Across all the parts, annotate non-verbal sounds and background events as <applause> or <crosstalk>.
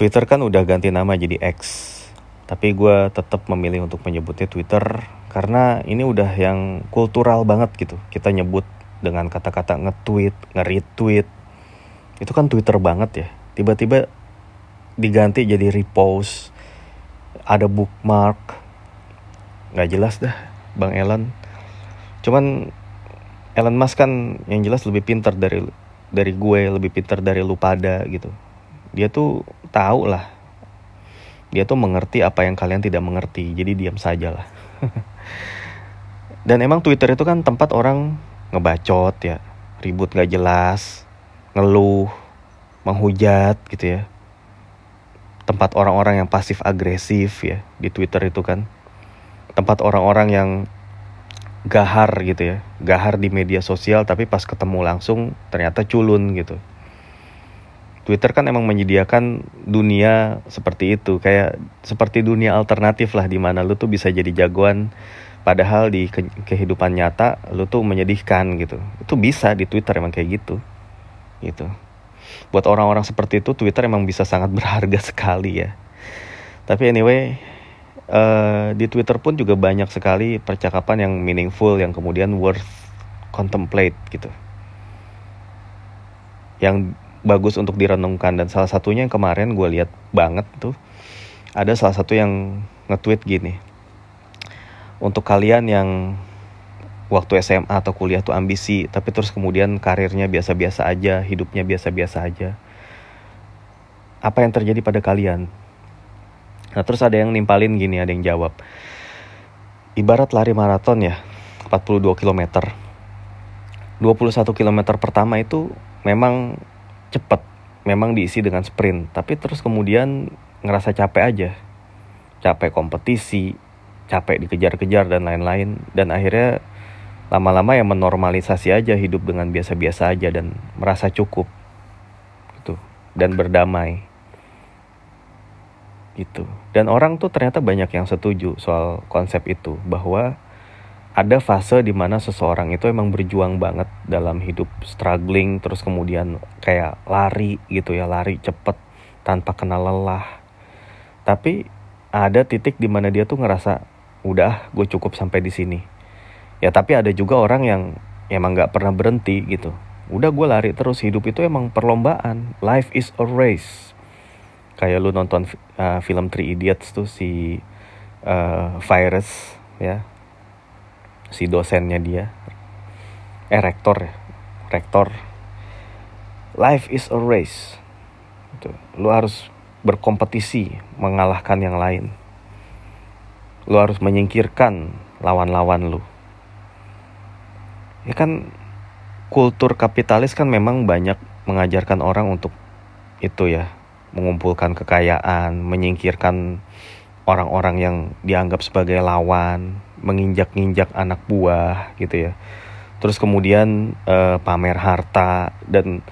Twitter kan udah ganti nama jadi X. Tapi gue tetap memilih untuk menyebutnya Twitter karena ini udah yang kultural banget gitu. Kita nyebut dengan kata-kata nge-tweet, nge-retweet. Itu kan Twitter banget ya. Tiba-tiba diganti jadi repost, ada bookmark. Nggak jelas dah, Bang Elon. Cuman Elon Musk kan yang jelas lebih pintar dari dari gue, lebih pintar dari lu pada gitu. Dia tuh tahu lah. Dia tuh mengerti apa yang kalian tidak mengerti. Jadi diam saja lah. <laughs> Dan emang Twitter itu kan tempat orang ngebacot ya. Ribut gak jelas ngeluh menghujat gitu ya. Tempat orang-orang yang pasif agresif ya di Twitter itu kan. Tempat orang-orang yang gahar gitu ya. Gahar di media sosial tapi pas ketemu langsung ternyata culun gitu Twitter kan emang menyediakan dunia seperti itu. Kayak seperti dunia alternatif lah di mana lu tuh bisa jadi jagoan. Padahal di ke kehidupan nyata lu tuh menyedihkan gitu. Itu bisa di Twitter emang kayak gitu. Gitu. Buat orang-orang seperti itu Twitter emang bisa sangat <laughs> berharga sekali ya. Tapi anyway uh, di Twitter pun juga banyak sekali percakapan yang meaningful yang kemudian worth contemplate gitu. Yang bagus untuk direnungkan. Dan salah satunya yang kemarin gue lihat banget tuh ada salah satu yang nge-tweet gini. Untuk kalian yang waktu SMA atau kuliah tuh ambisi tapi terus kemudian karirnya biasa-biasa aja hidupnya biasa-biasa aja apa yang terjadi pada kalian? Nah terus ada yang nimpalin gini ada yang jawab ibarat lari maraton ya 42 km 21 km pertama itu memang cepat memang diisi dengan sprint tapi terus kemudian ngerasa capek aja. Capek kompetisi capek dikejar-kejar dan lain-lain. Dan akhirnya lama-lama ya menormalisasi aja hidup dengan biasa-biasa aja dan merasa cukup. Gitu. Dan berdamai. Gitu. Dan orang tuh ternyata banyak yang setuju soal konsep itu bahwa ada fase di mana seseorang itu emang berjuang banget dalam hidup struggling terus kemudian kayak lari gitu ya lari cepet tanpa kenal lelah. Tapi ada titik di mana dia tuh ngerasa udah gue cukup sampai di sini. Ya tapi ada juga orang yang emang nggak pernah berhenti gitu. Udah gue lari terus hidup itu emang perlombaan. Life is a race. Kayak lu nonton uh, film Three Idiots tuh si uh, virus ya si dosennya dia. Eh rektor ya. Rektor. Life is a race. Gitu. lu harus berkompetisi mengalahkan yang lain. Lu harus menyingkirkan lawan-lawan lu. Ya kan kultur kapitalis kan memang banyak mengajarkan orang untuk itu ya. Mengumpulkan kekayaan menyingkirkan orang-orang yang dianggap sebagai lawan menginjak-injak anak buah gitu ya. Terus kemudian uh, pamer harta dan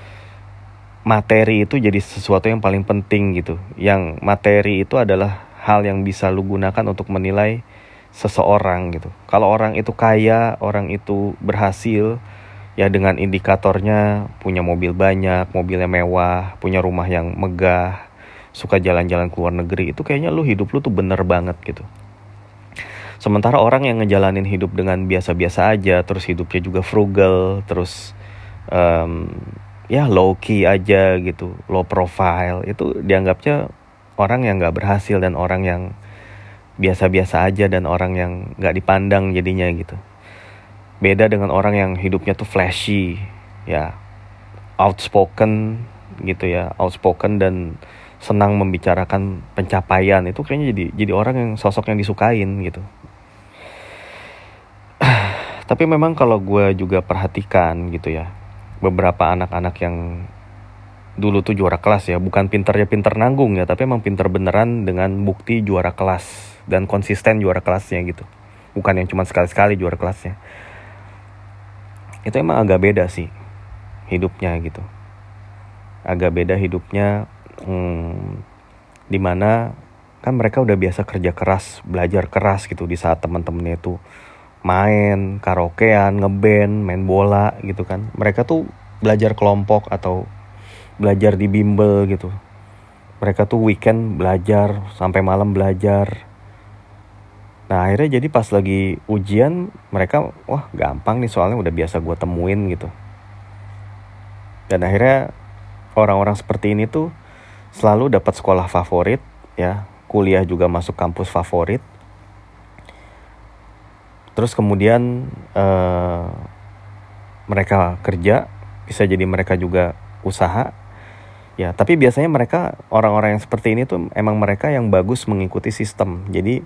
materi itu jadi sesuatu yang paling penting gitu. Yang materi itu adalah hal yang bisa lu gunakan untuk menilai seseorang gitu. Kalau orang itu kaya orang itu berhasil ya dengan indikatornya punya mobil banyak mobilnya mewah punya rumah yang megah suka jalan-jalan ke luar negeri itu kayaknya lu hidup lu tuh bener banget gitu Sementara orang yang ngejalanin hidup dengan biasa-biasa aja, terus hidupnya juga frugal, terus um, ya low key aja gitu, low profile, itu dianggapnya orang yang nggak berhasil dan orang yang biasa-biasa aja dan orang yang nggak dipandang jadinya gitu. Beda dengan orang yang hidupnya tuh flashy, ya outspoken gitu ya, outspoken dan senang membicarakan pencapaian itu kayaknya jadi jadi orang yang sosok yang disukain gitu tapi memang kalau gue juga perhatikan gitu ya beberapa anak-anak yang dulu tuh juara kelas ya bukan pinternya pinter nanggung ya tapi emang pinter beneran dengan bukti juara kelas dan konsisten juara kelasnya gitu. Bukan yang cuma sekali-sekali juara kelasnya. Itu emang agak beda sih hidupnya gitu. Agak beda hidupnya hmm, di mana kan mereka udah biasa kerja keras belajar keras gitu di saat teman-temannya itu main karaokean ngeband main bola gitu kan. Mereka tuh belajar kelompok atau belajar di bimbel gitu. Mereka tuh weekend belajar sampai malam belajar. Nah akhirnya jadi pas lagi ujian mereka wah gampang nih soalnya udah biasa gue temuin gitu. Dan akhirnya orang-orang seperti ini tuh selalu dapat sekolah favorit ya. Kuliah juga masuk kampus favorit terus kemudian uh, mereka kerja bisa jadi mereka juga usaha. Ya tapi biasanya mereka orang-orang yang seperti ini tuh emang mereka yang bagus mengikuti sistem. Jadi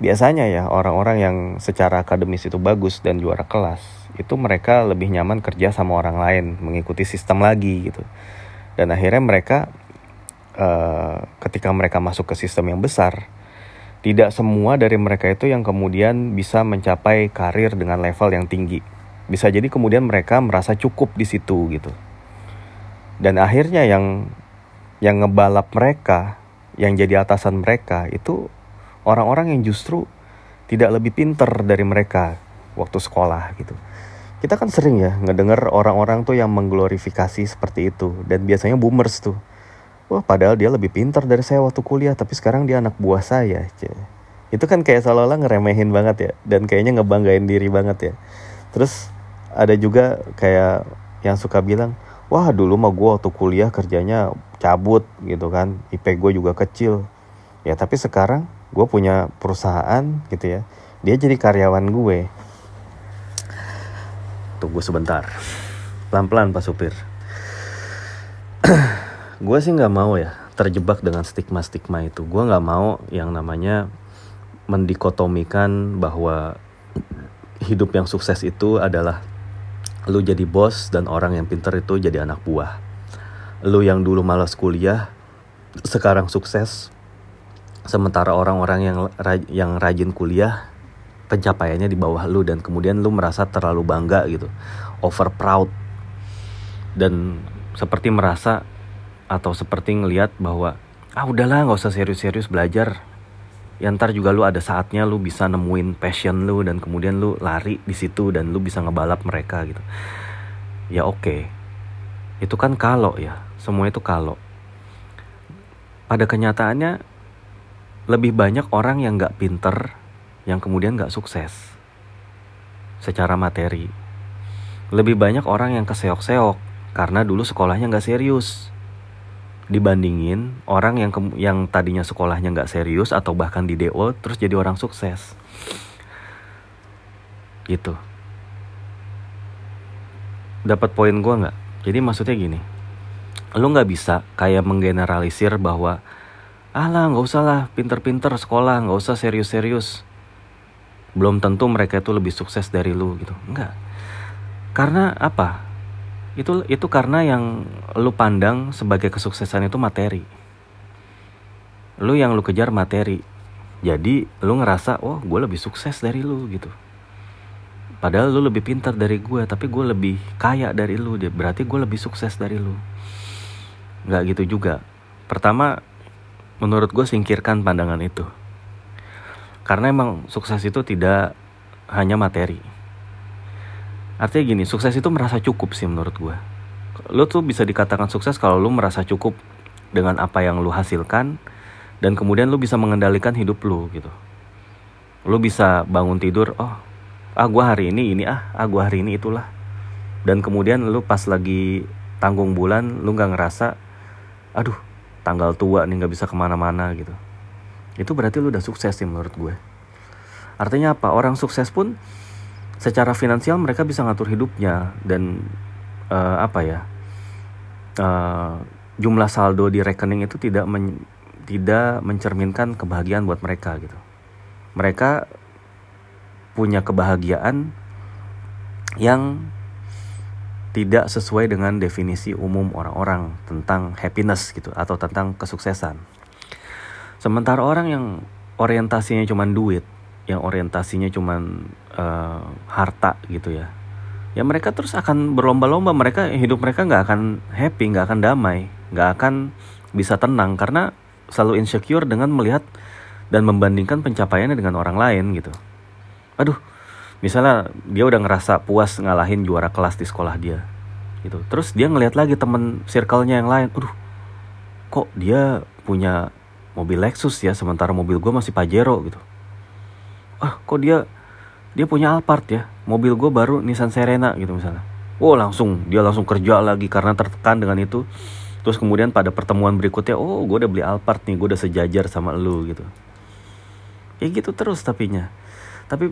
biasanya ya orang-orang yang secara akademis itu bagus dan juara kelas itu mereka lebih nyaman kerja sama orang lain mengikuti sistem lagi gitu. Dan akhirnya mereka uh, ketika mereka masuk ke sistem yang besar tidak semua dari mereka itu yang kemudian bisa mencapai karir dengan level yang tinggi bisa jadi kemudian mereka merasa cukup di situ gitu dan akhirnya yang yang ngebalap mereka yang jadi atasan mereka itu orang-orang yang justru tidak lebih pinter dari mereka waktu sekolah gitu. Kita kan sering ya ngedenger orang-orang tuh yang mengglorifikasi seperti itu dan biasanya boomers tuh. Wah padahal dia lebih pintar dari saya waktu kuliah tapi sekarang dia anak buah saya. Itu kan kayak seolah-olah ngeremehin banget ya dan kayaknya ngebanggain diri banget ya. Terus ada juga kayak yang suka bilang, wah dulu mah gue waktu kuliah kerjanya cabut gitu kan, IP gue juga kecil. Ya tapi sekarang gue punya perusahaan gitu ya dia jadi karyawan gue tunggu sebentar pelan-pelan pak supir <clears throat> gue sih nggak mau ya terjebak dengan stigma-stigma itu. Gue nggak mau yang namanya mendikotomikan bahwa hidup yang sukses itu adalah lu jadi bos dan orang yang pinter itu jadi anak buah. Lu yang dulu malas kuliah sekarang sukses sementara orang-orang yang yang rajin kuliah pencapaiannya di bawah lu dan kemudian lu merasa terlalu bangga gitu over proud. Dan seperti merasa atau seperti ngelihat bahwa ah udahlah nggak usah serius-serius belajar ya ntar juga lu ada saatnya lu bisa nemuin passion lu dan kemudian lu lari di situ dan lu bisa ngebalap mereka gitu ya oke okay. itu kan kalau ya semua itu kalau pada kenyataannya lebih banyak orang yang nggak pinter yang kemudian nggak sukses secara materi. Lebih banyak orang yang keseok-seok karena dulu sekolahnya nggak serius. Dibandingin orang yang yang tadinya sekolahnya nggak serius atau bahkan di DO terus jadi orang sukses. Gitu. Dapat poin gue nggak? Jadi maksudnya gini, lu nggak bisa kayak menggeneralisir bahwa alah nggak usah lah pinter-pinter sekolah nggak usah serius-serius belum tentu mereka itu lebih sukses dari lu gitu enggak karena apa itu itu karena yang lu pandang sebagai kesuksesan itu materi. Lu yang lu kejar materi. Jadi lu ngerasa oh gue lebih sukses dari lu gitu. Padahal lu lebih pintar dari gue tapi gue lebih kaya dari lu berarti gue lebih sukses dari lu. Nggak gitu juga. Pertama menurut gue singkirkan pandangan itu. Karena emang sukses itu tidak hanya materi. Artinya gini, sukses itu merasa cukup sih menurut gue. Lo tuh bisa dikatakan sukses kalau lo merasa cukup dengan apa yang lo hasilkan dan kemudian lo bisa mengendalikan hidup lo gitu. Lo bisa bangun tidur, oh, ah gue hari ini ini ah, ah gue hari ini itulah. Dan kemudian lo pas lagi tanggung bulan, lo nggak ngerasa, aduh tanggal tua nih nggak bisa ke mana-mana gitu itu berarti lu udah sukses sih menurut gue artinya apa orang sukses pun secara finansial mereka bisa ngatur hidupnya dan uh, apa ya uh, jumlah saldo di rekening itu tidak men, tidak mencerminkan kebahagiaan buat mereka gitu mereka punya kebahagiaan yang tidak sesuai dengan definisi umum orang-orang tentang happiness gitu atau tentang kesuksesan. Sementara orang yang orientasinya cuma duit, yang orientasinya cuma uh, harta gitu ya, ya mereka terus akan berlomba-lomba. Mereka hidup mereka nggak akan happy, nggak akan damai, nggak akan bisa tenang karena selalu insecure dengan melihat dan membandingkan pencapaiannya dengan orang lain gitu. Aduh, misalnya dia udah ngerasa puas ngalahin juara kelas di sekolah dia gitu terus dia ngelihat lagi temen circle-nya yang lain aduh kok dia punya mobil Lexus ya sementara mobil gue masih Pajero gitu ah kok dia dia punya Alphard ya? Mobil gue baru Nissan Serena gitu misalnya. Oh langsung dia langsung kerja lagi karena tertekan dengan itu. Terus kemudian pada pertemuan berikutnya oh gue udah beli Alphard nih gue udah sejajar sama lu gitu. Ya gitu terus tapinya. Tapi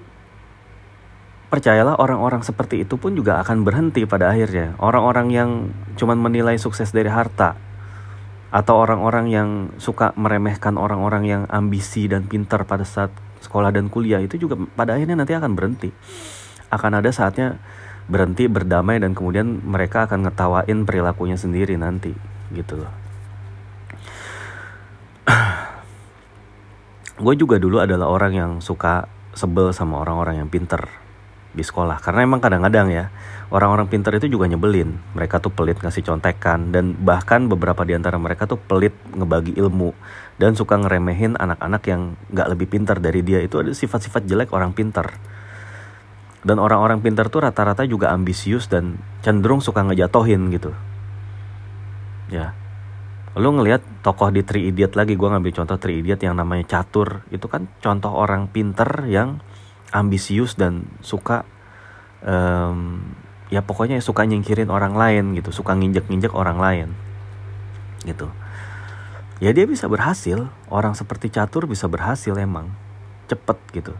percayalah orang-orang seperti itu pun juga akan berhenti pada akhirnya. Orang-orang yang cuman menilai sukses dari harta atau orang-orang yang suka meremehkan orang-orang yang ambisi dan pintar pada saat sekolah dan kuliah itu juga pada akhirnya nanti akan berhenti. Akan ada saatnya berhenti berdamai dan kemudian mereka akan ngetawain perilakunya sendiri nanti gitu loh. <clears throat> Gue juga dulu adalah orang yang suka sebel sama orang-orang yang pinter di sekolah. Karena emang kadang-kadang ya orang-orang pinter itu juga nyebelin. Mereka tuh pelit ngasih contekan. Dan bahkan beberapa di antara mereka tuh pelit ngebagi ilmu. Dan suka ngeremehin anak-anak yang nggak lebih pinter dari dia. Itu ada sifat-sifat jelek orang pinter dan orang-orang pinter tuh rata-rata juga ambisius dan cenderung suka ngejatohin gitu. Ya. Lu ngelihat tokoh di Three Idiot lagi gue ngambil contoh Three Idiot yang namanya catur. Itu kan contoh orang pinter yang ambisius dan suka um, ya pokoknya suka nyingkirin orang lain gitu suka nginjek-nginjek orang lain gitu. Ya dia bisa berhasil orang seperti catur bisa berhasil emang cepet gitu.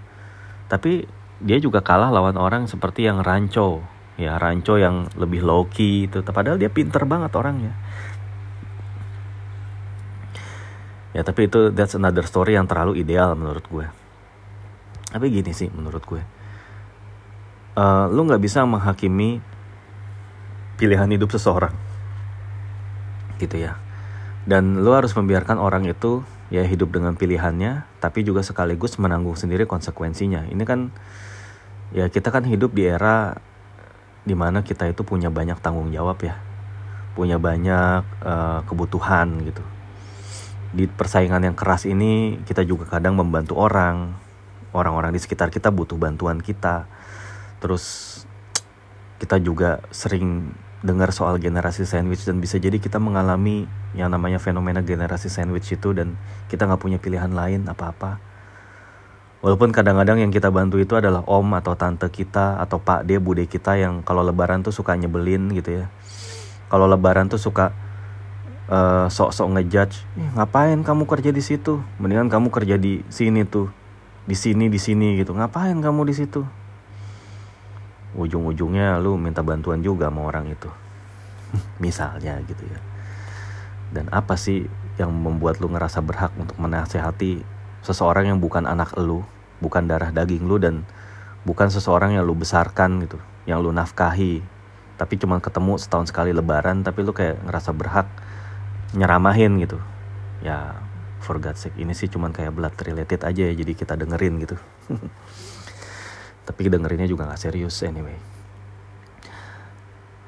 Tapi dia juga kalah lawan orang seperti yang ranco ya ranco yang lebih low key itu padahal dia pinter banget orangnya. Ya tapi itu that's another story yang terlalu ideal menurut gue tapi gini sih menurut gue. Uh, lu nggak bisa menghakimi pilihan hidup seseorang. Gitu ya. Dan lu harus membiarkan orang itu ya hidup dengan pilihannya tapi juga sekaligus menanggung sendiri konsekuensinya. Ini kan ya kita kan hidup di era di mana kita itu punya banyak tanggung jawab ya. Punya banyak uh, kebutuhan gitu. Di persaingan yang keras ini kita juga kadang membantu orang orang-orang di sekitar kita butuh bantuan kita. Terus kita juga sering dengar soal generasi sandwich dan bisa jadi kita mengalami yang namanya fenomena generasi sandwich itu dan kita nggak punya pilihan lain apa-apa. Walaupun kadang-kadang yang kita bantu itu adalah om atau tante kita atau pak dia bude kita yang kalau lebaran tuh suka nyebelin gitu ya. Kalau lebaran tuh suka uh, sok-sok ngejudge ngapain kamu kerja di situ? Mendingan kamu kerja di sini tuh di sini di sini gitu. Ngapain kamu di situ? Ujung-ujungnya lu minta bantuan juga sama orang itu. <laughs> Misalnya gitu ya. Dan apa sih yang membuat lu ngerasa berhak untuk menasehati seseorang yang bukan anak lu bukan darah daging lu dan bukan seseorang yang lu besarkan gitu yang lu nafkahi tapi cuma ketemu setahun sekali lebaran tapi lu kayak ngerasa berhak nyeramahin gitu? Ya for God's sake ini sih cuman kayak blood related aja ya jadi kita dengerin gitu. <laughs> Tapi dengerinnya juga nggak serius anyway.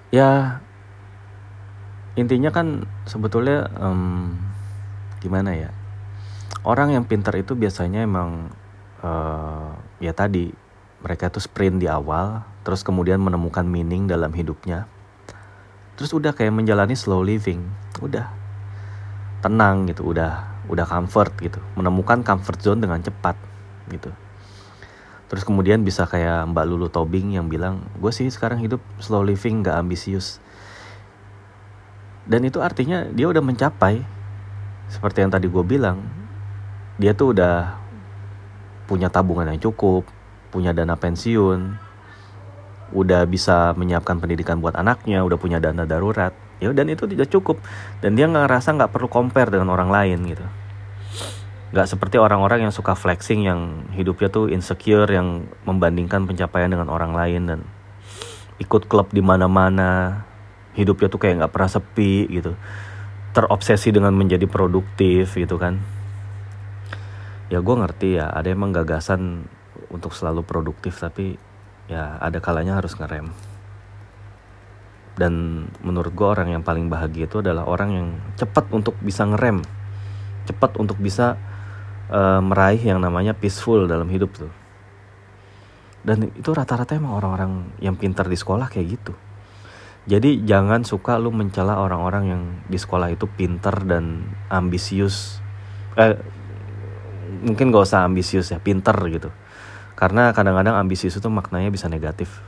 Ya intinya kan sebetulnya um, gimana ya orang yang pintar itu biasanya emang uh, ya tadi mereka tuh sprint di awal terus kemudian menemukan meaning dalam hidupnya. Terus udah kayak menjalani slow living udah. Tenang gitu udah udah comfort gitu. Menemukan comfort zone dengan cepat gitu. Terus kemudian bisa kayak Mbak Lulu Tobing yang bilang gue sih sekarang hidup slow living gak ambisius. Dan itu artinya dia udah mencapai seperti yang tadi gue bilang dia tuh udah punya tabungan yang cukup punya dana pensiun udah bisa menyiapkan pendidikan buat anaknya udah punya dana darurat ya dan itu tidak cukup. Dan dia nggak ngerasa nggak perlu compare dengan orang lain gitu. Nggak seperti orang-orang yang suka flexing yang hidupnya tuh insecure yang membandingkan pencapaian dengan orang lain dan ikut klub di mana-mana. Hidupnya tuh kayak nggak pernah sepi gitu. Terobsesi dengan menjadi produktif gitu kan. Ya gue ngerti ya ada emang gagasan untuk selalu produktif tapi ya ada kalanya harus ngerem dan menurut gue orang yang paling bahagia itu adalah orang yang cepat untuk bisa ngerem. Cepat untuk bisa uh, meraih yang namanya peaceful dalam hidup tuh. Dan itu rata-rata emang orang-orang yang pintar di sekolah kayak gitu. Jadi jangan suka lu mencela orang-orang yang di sekolah itu pinter dan ambisius. Eh mungkin gak usah ambisius ya pinter gitu. Karena kadang-kadang ambisius itu maknanya bisa negatif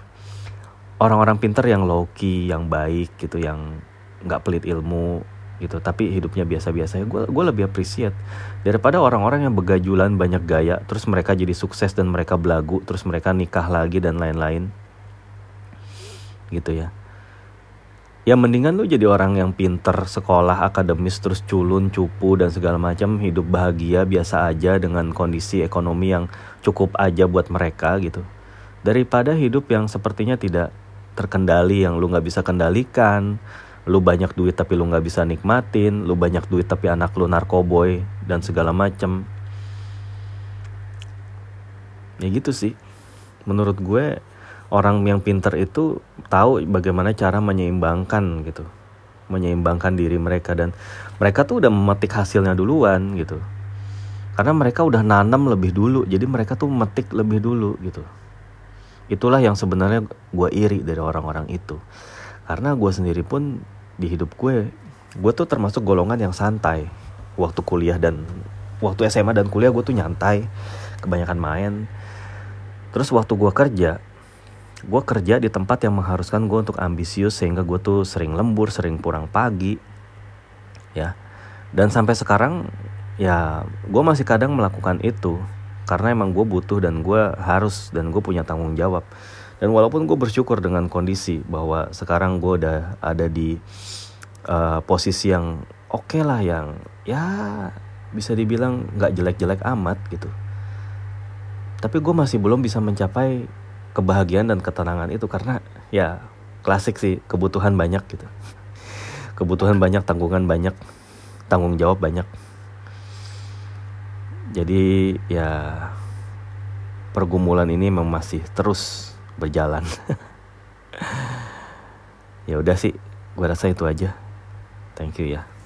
orang-orang pinter yang low yang baik gitu yang nggak pelit ilmu gitu tapi hidupnya biasa-biasa gue gue lebih appreciate. Daripada orang-orang yang begajulan banyak gaya terus mereka jadi sukses dan mereka belagu terus mereka nikah lagi dan lain-lain. Gitu ya. Ya mendingan lu jadi orang yang pinter sekolah akademis terus culun cupu dan segala macam hidup bahagia biasa aja dengan kondisi ekonomi yang cukup aja buat mereka gitu. Daripada hidup yang sepertinya tidak terkendali yang lu nggak bisa kendalikan. Lu banyak duit tapi lu nggak bisa nikmatin. Lu banyak duit tapi anak lu narkoboy dan segala macam ya gitu sih. Menurut gue orang yang pinter itu tahu bagaimana cara menyeimbangkan gitu. Menyeimbangkan diri mereka dan mereka tuh udah memetik hasilnya duluan gitu. Karena mereka udah nanam lebih dulu jadi mereka tuh memetik lebih dulu gitu itulah yang sebenarnya gue iri dari orang-orang itu. Karena gue sendiri pun di hidup gue gue tuh termasuk golongan yang santai. Waktu kuliah dan waktu SMA dan kuliah gue tuh nyantai kebanyakan main. Terus waktu gue kerja gue kerja di tempat yang mengharuskan gue untuk ambisius sehingga gue tuh sering lembur sering pulang pagi ya. Dan sampai sekarang ya gue masih kadang melakukan itu karena emang gue butuh dan gue harus dan gue punya tanggung jawab. Dan walaupun gue bersyukur dengan kondisi bahwa sekarang gue udah ada di uh, posisi yang oke okay lah yang ya bisa dibilang nggak jelek-jelek amat gitu. Tapi gue masih belum bisa mencapai kebahagiaan dan ketenangan itu karena ya klasik sih kebutuhan banyak gitu. Kebutuhan banyak tanggungan banyak tanggung jawab banyak jadi ya pergumulan ini memang masih terus berjalan. <laughs> Ya udah sih gue rasa itu aja. Thank you ya